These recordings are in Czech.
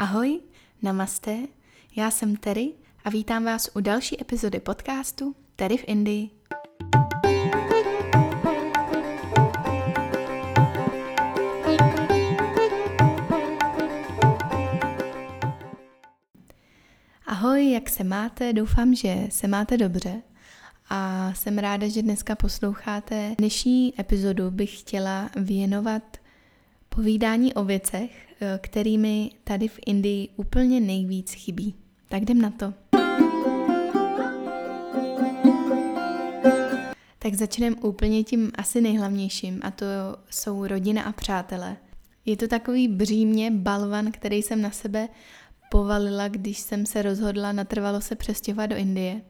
Ahoj, namaste, já jsem Terry a vítám vás u další epizody podcastu Terry v Indii. Ahoj, jak se máte? Doufám, že se máte dobře. A jsem ráda, že dneska posloucháte. Dnešní epizodu bych chtěla věnovat povídání o věcech, eh, kterými tady v Indii úplně nejvíc chybí. Tak jdem na to. Tak začneme úplně tím asi nejhlavnějším a to jsou rodina a přátelé. Je to takový břímě, balvan, který jsem na sebe povalila, když jsem se rozhodla natrvalo se přestěhovat do Indie.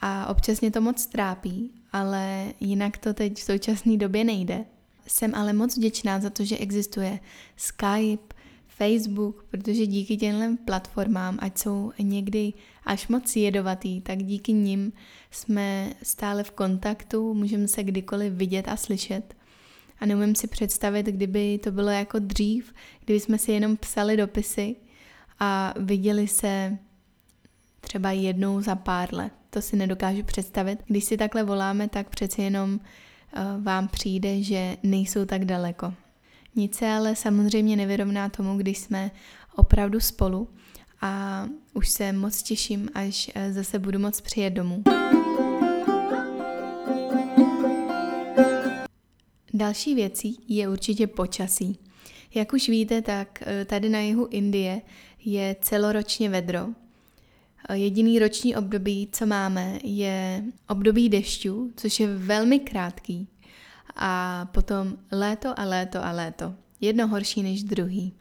A občas mě to moc trápí, ale jinak to teď v současné době nejde. Jsem ale moc vděčná za to, že existuje Skype, Facebook, protože díky těmhle platformám, ať jsou někdy až moc jedovatý, tak díky nim jsme stále v kontaktu, můžeme se kdykoliv vidět a slyšet. A neumím si představit, kdyby to bylo jako dřív, kdyby jsme si jenom psali dopisy a viděli se třeba jednou za pár let. To si nedokážu představit. Když si takhle voláme, tak přeci jenom vám přijde, že nejsou tak daleko. Nic se ale samozřejmě nevyrovná tomu, když jsme opravdu spolu a už se moc těším, až eh, zase budu moc přijet domů. Další věcí je určitě počasí. Jak už víte, tak eh, tady na jihu Indie je celoročně vedro. Eh, jediný roční období, co máme, je období dešťů, což je velmi krátký. A potom léto a léto a léto. Jedno horší než druhý.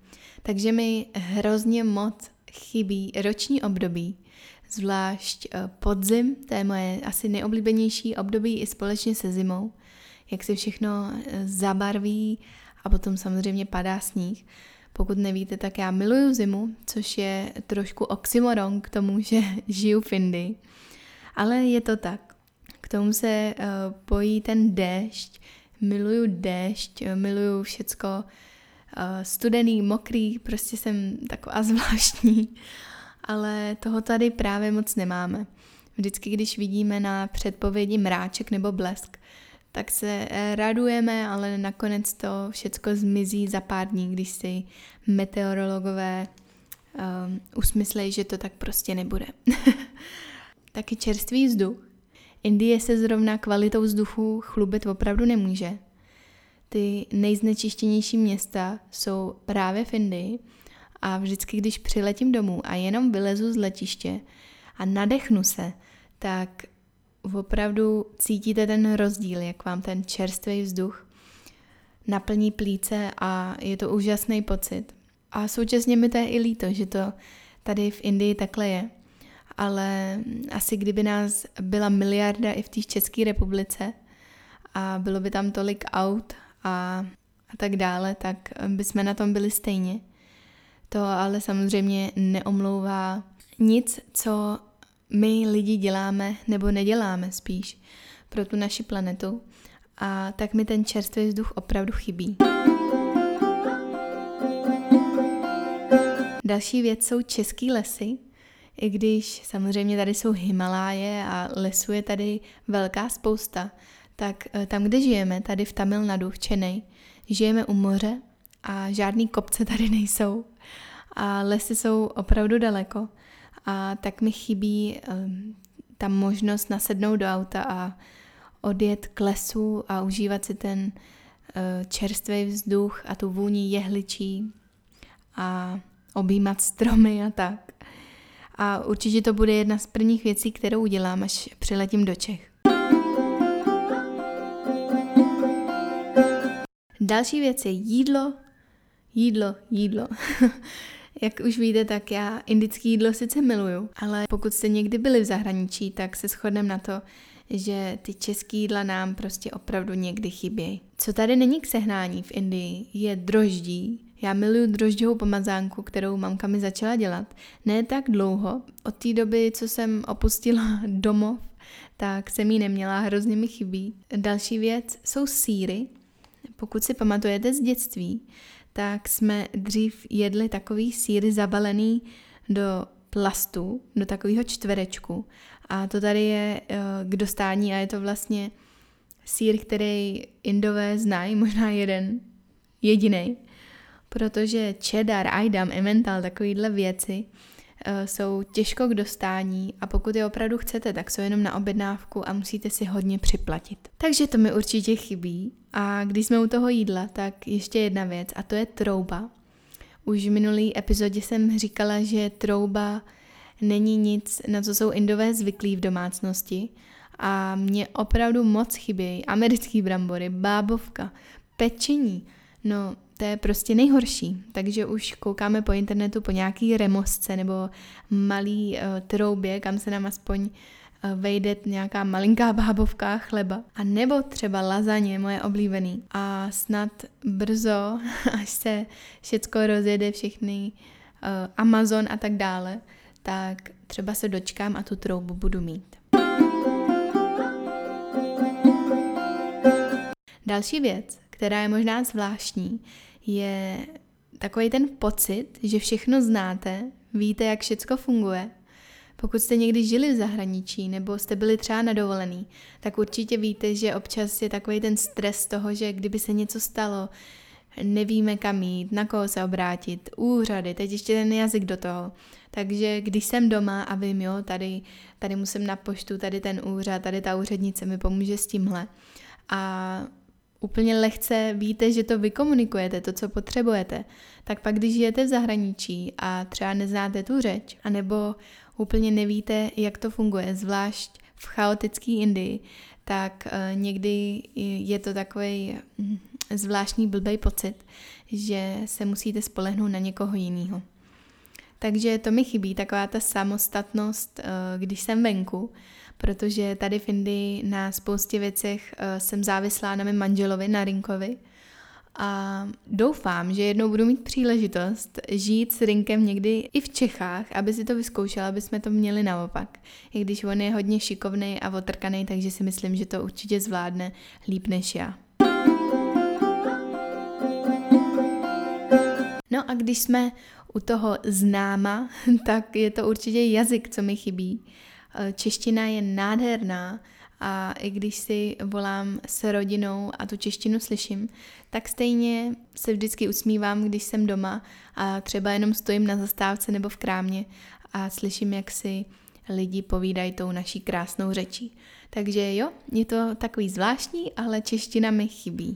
Takže mi hrozně moc chybí roční období, zvlášť eh, podzim, to je moje asi nejoblíbenější období i společně se zimou, jak se všechno zabarví a potom samozřejmě padá sníh. Pokud nevíte, tak já miluju zimu, což je trošku oxymoron k tomu, že žiju v Indii. Ale je to tak. K tomu se uh, pojí ten déšť. Miluju déšť, miluju všecko uh, studený, mokrý, prostě jsem taková zvláštní. Ale toho tady právě moc nemáme. Vždycky, když vidíme na předpovědi mráček nebo blesk, tak se eh, radujeme, ale nakonec to všecko zmizí za pár dní, když si meteorologové um, usmyslejí, že to tak prostě nebude. Taky čerstvý vzduch. Indie se zrovna kvalitou vzduchu chlubit opravdu nemůže. Ty nejznečištěnější města jsou právě v Indii a vždycky, když přiletím domů a jenom vylezu z letiště a nadechnu se, tak opravdu cítíte ten rozdíl, jak vám ten čerstvý vzduch naplní plíce a je to úžasný pocit. A současně mi to je i líto, že to tady v Indii takhle je. Ale asi kdyby nás byla miliarda i v té České republice a bylo by tam tolik aut a, a tak dále, tak bychom na tom byli stejně. To ale samozřejmě neomlouvá nic, co my lidi děláme nebo neděláme spíš pro tu naši planetu. A tak mi ten čerstvý vzduch opravdu chybí. Další věc jsou český lesy, i když samozřejmě tady jsou Himaláje a lesů je tady velká spousta, tak eh, tam, kde žijeme, tady v Tamil Nadu, v Čenej, žijeme u moře a žádný kopce tady nejsou. A lesy jsou opravdu daleko a tak mi chybí um, ta možnost nasednout do auta a odjet k lesu a užívat si ten uh, čerstvý vzduch a tu vůni jehličí a objímat stromy a tak. A určitě to bude jedna z prvních věcí, kterou udělám, až přiletím do Čech. Další věc je jídlo, jídlo, jídlo. Jak už víte, tak já indický jídlo sice miluju, ale pokud jste někdy byli v zahraničí, tak se shodneme na to, že ty český jídla nám prostě opravdu někdy chybějí. Co tady není k sehnání v Indii, je droždí. Já miluju drožďovou pomazánku, kterou mamka mi začala dělat. Ne tak dlouho, od té doby, co jsem opustila domov, tak jsem ji neměla, hrozně mi chybí. Další věc jsou síry. Pokud si pamatujete z dětství, tak jsme dřív jedli takový síry zabalený do plastu, do takového čtverečku. A to tady je uh, k dostání a je to vlastně sír, který Indové znají, možná jeden, jediný, protože cheddar, aydam, emmental, takovýhle věci jsou těžko k dostání a pokud je opravdu chcete, tak jsou jenom na objednávku a musíte si hodně připlatit. Takže to mi určitě chybí a když jsme u toho jídla, tak ještě jedna věc a to je trouba. Už v minulý epizodě jsem říkala, že trouba není nic, na co jsou indové zvyklí v domácnosti a mě opravdu moc chybějí americký brambory, bábovka, pečení. No, to je prostě nejhorší. Takže už koukáme po internetu po nějaký remosce nebo malý uh, troubě, kam se nám aspoň uh, vejde nějaká malinká bábovka chleba. A nebo třeba lazaně, moje oblíbený. A snad brzo, až se všecko rozjede, všechny uh, Amazon a tak dále, tak třeba se dočkám a tu troubu budu mít. Další věc, která je možná zvláštní, je takový ten pocit, že všechno znáte, víte, jak všechno funguje. Pokud jste někdy žili v zahraničí nebo jste byli třeba na dovolený, tak určitě víte, že občas je takový ten stres toho, že kdyby se něco stalo, nevíme kam jít, na koho se obrátit, úřady, teď ještě ten jazyk do toho. Takže když jsem doma a vím, jo, tady, tady musím na poštu, tady ten úřad, tady ta úřednice mi pomůže s tímhle. A úplně lehce víte, že to vykomunikujete, to, co potřebujete, tak pak, když žijete v zahraničí a třeba neznáte tu řeč, anebo úplně nevíte, jak to funguje, zvlášť v chaotické Indii, tak uh, někdy je to takový hm, zvláštní blbý pocit, že se musíte spolehnout na někoho jiného. Takže to mi chybí, taková ta samostatnost, uh, když jsem venku, protože tady v Indii na spoustě věcech uh, jsem závislá na mém manželovi, na Rinkovi, a doufám, že jednou budu mít příležitost žít s Rinkem někdy i v Čechách, aby si to vyzkoušel, aby jsme to měli naopak. I když on je hodně šikovný a otrkaný, takže si myslím, že to určitě zvládne líp než já. No a když jsme u toho známa, tak je to určitě jazyk, co mi chybí. Čeština je nádherná, a i když si volám s rodinou a tu češtinu slyším, tak stejně se vždycky usmívám, když jsem doma a třeba jenom stojím na zastávce nebo v krámě a slyším, jak si lidi povídají tou naší krásnou řečí. Takže jo, je to takový zvláštní, ale čeština mi chybí.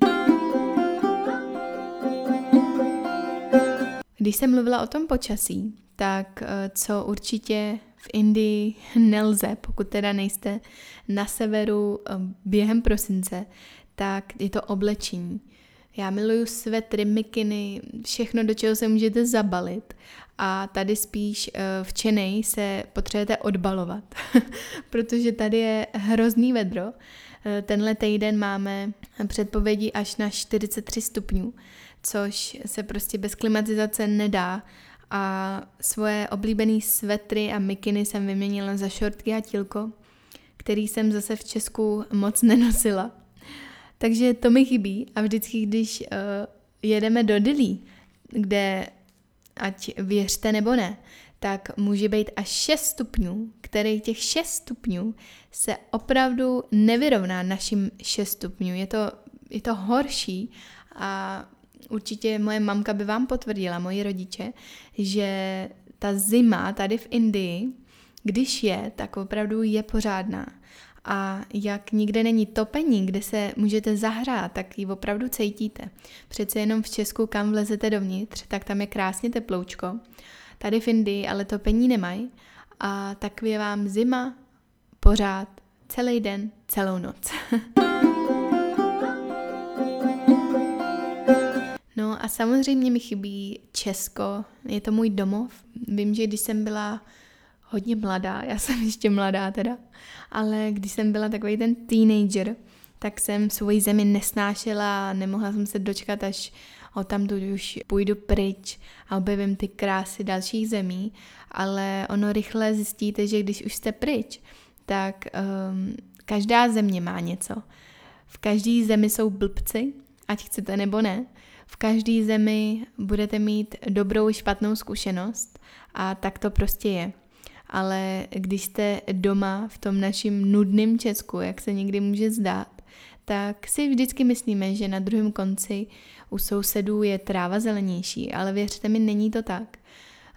Když jsem mluvila o tom počasí, tak eh, co určitě v Indii nelze, pokud teda nejste na severu eh, během prosince, tak je to oblečení. Já miluju svetry, mikiny, všechno, do čeho se můžete zabalit. A tady spíš eh, v Čenej se potřebujete odbalovat, protože tady je hrozný vedro. Tenhle týden máme předpovědi až na 43 stupňů, což se prostě bez klimatizace nedá a svoje oblíbené svetry a mikiny jsem vyměnila za šortky a tílko, který jsem zase v Česku moc nenosila. Takže to mi chybí a vždycky, když uh, jedeme do Dili, kde ať věřte nebo ne, tak může být až 6 stupňů, který těch 6 stupňů se opravdu nevyrovná našim 6 stupňů. Je to, je to horší a určitě moje mamka by vám potvrdila, moji rodiče, že ta zima tady v Indii, když je, tak opravdu je pořádná. A jak nikde není topení, kde se můžete zahrát, tak ji opravdu cítíte. Přece jenom v Česku, kam vlezete dovnitř, tak tam je krásně teploučko. Tady v Indii ale topení nemají a tak je vám zima pořád, celý den, celou noc. samozřejmě mi chybí Česko, je to můj domov. Vím, že když jsem byla hodně mladá, já jsem ještě mladá teda, ale když jsem byla takový ten teenager, tak jsem svoji zemi nesnášela, nemohla jsem se dočkat, až o tam už půjdu pryč a objevím ty krásy dalších zemí, ale ono rychle zjistíte, že když už jste pryč, tak um, každá země má něco. V každé zemi jsou blbci, ať chcete nebo ne, V každé zemi budete mít dobrou i špatnou zkušenost a tak to prostě je. Ale když jste doma v tom našem nudném Česku, jak se někdy může zdát, tak si vždycky myslíme, že na druhém konci u sousedů je tráva zelenější, ale věřte mi, není to tak.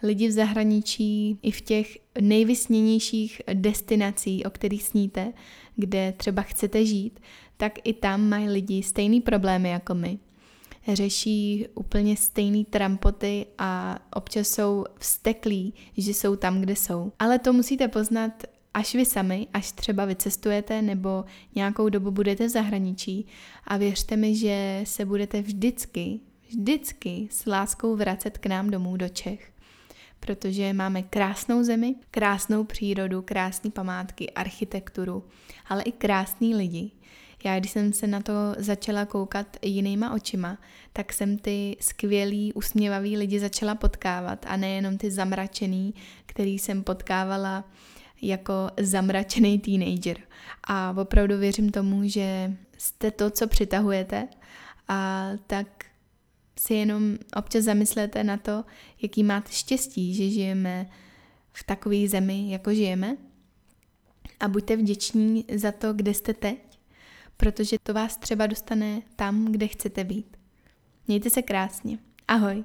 Lidi v zahraničí i v těch nejvysněnějších destinací, o kterých sníte, kde třeba chcete žít, tak i tam mají lidi stejný problémy jako my. Řeší úplně stejný trampoty a občas jsou vsteklí, že jsou tam, kde jsou. Ale to musíte poznat až vy sami, až třeba vycestujete nebo nějakou dobu budete v zahraničí a věřte mi, že se budete vždycky, vždycky s láskou vracet k nám domů do Čech. Protože máme krásnou zemi, krásnou přírodu, krásné památky, architekturu, ale i krásní lidi. Já, když jsem se na to začala koukat jinýma očima, tak jsem ty skvělý, usměvavý lidi začala potkávat a nejenom ty zamračený, který jsem potkávala jako zamračený teenager. A opravdu věřím tomu, že jste to, co přitahujete a tak si jenom občas zamyslete na to, jaký máte štěstí, že žijeme v takové zemi, jako žijeme. A buďte vděční za to, kde jste teď, protože to vás třeba dostane tam, kde chcete být. Mějte se krásně. Ahoj.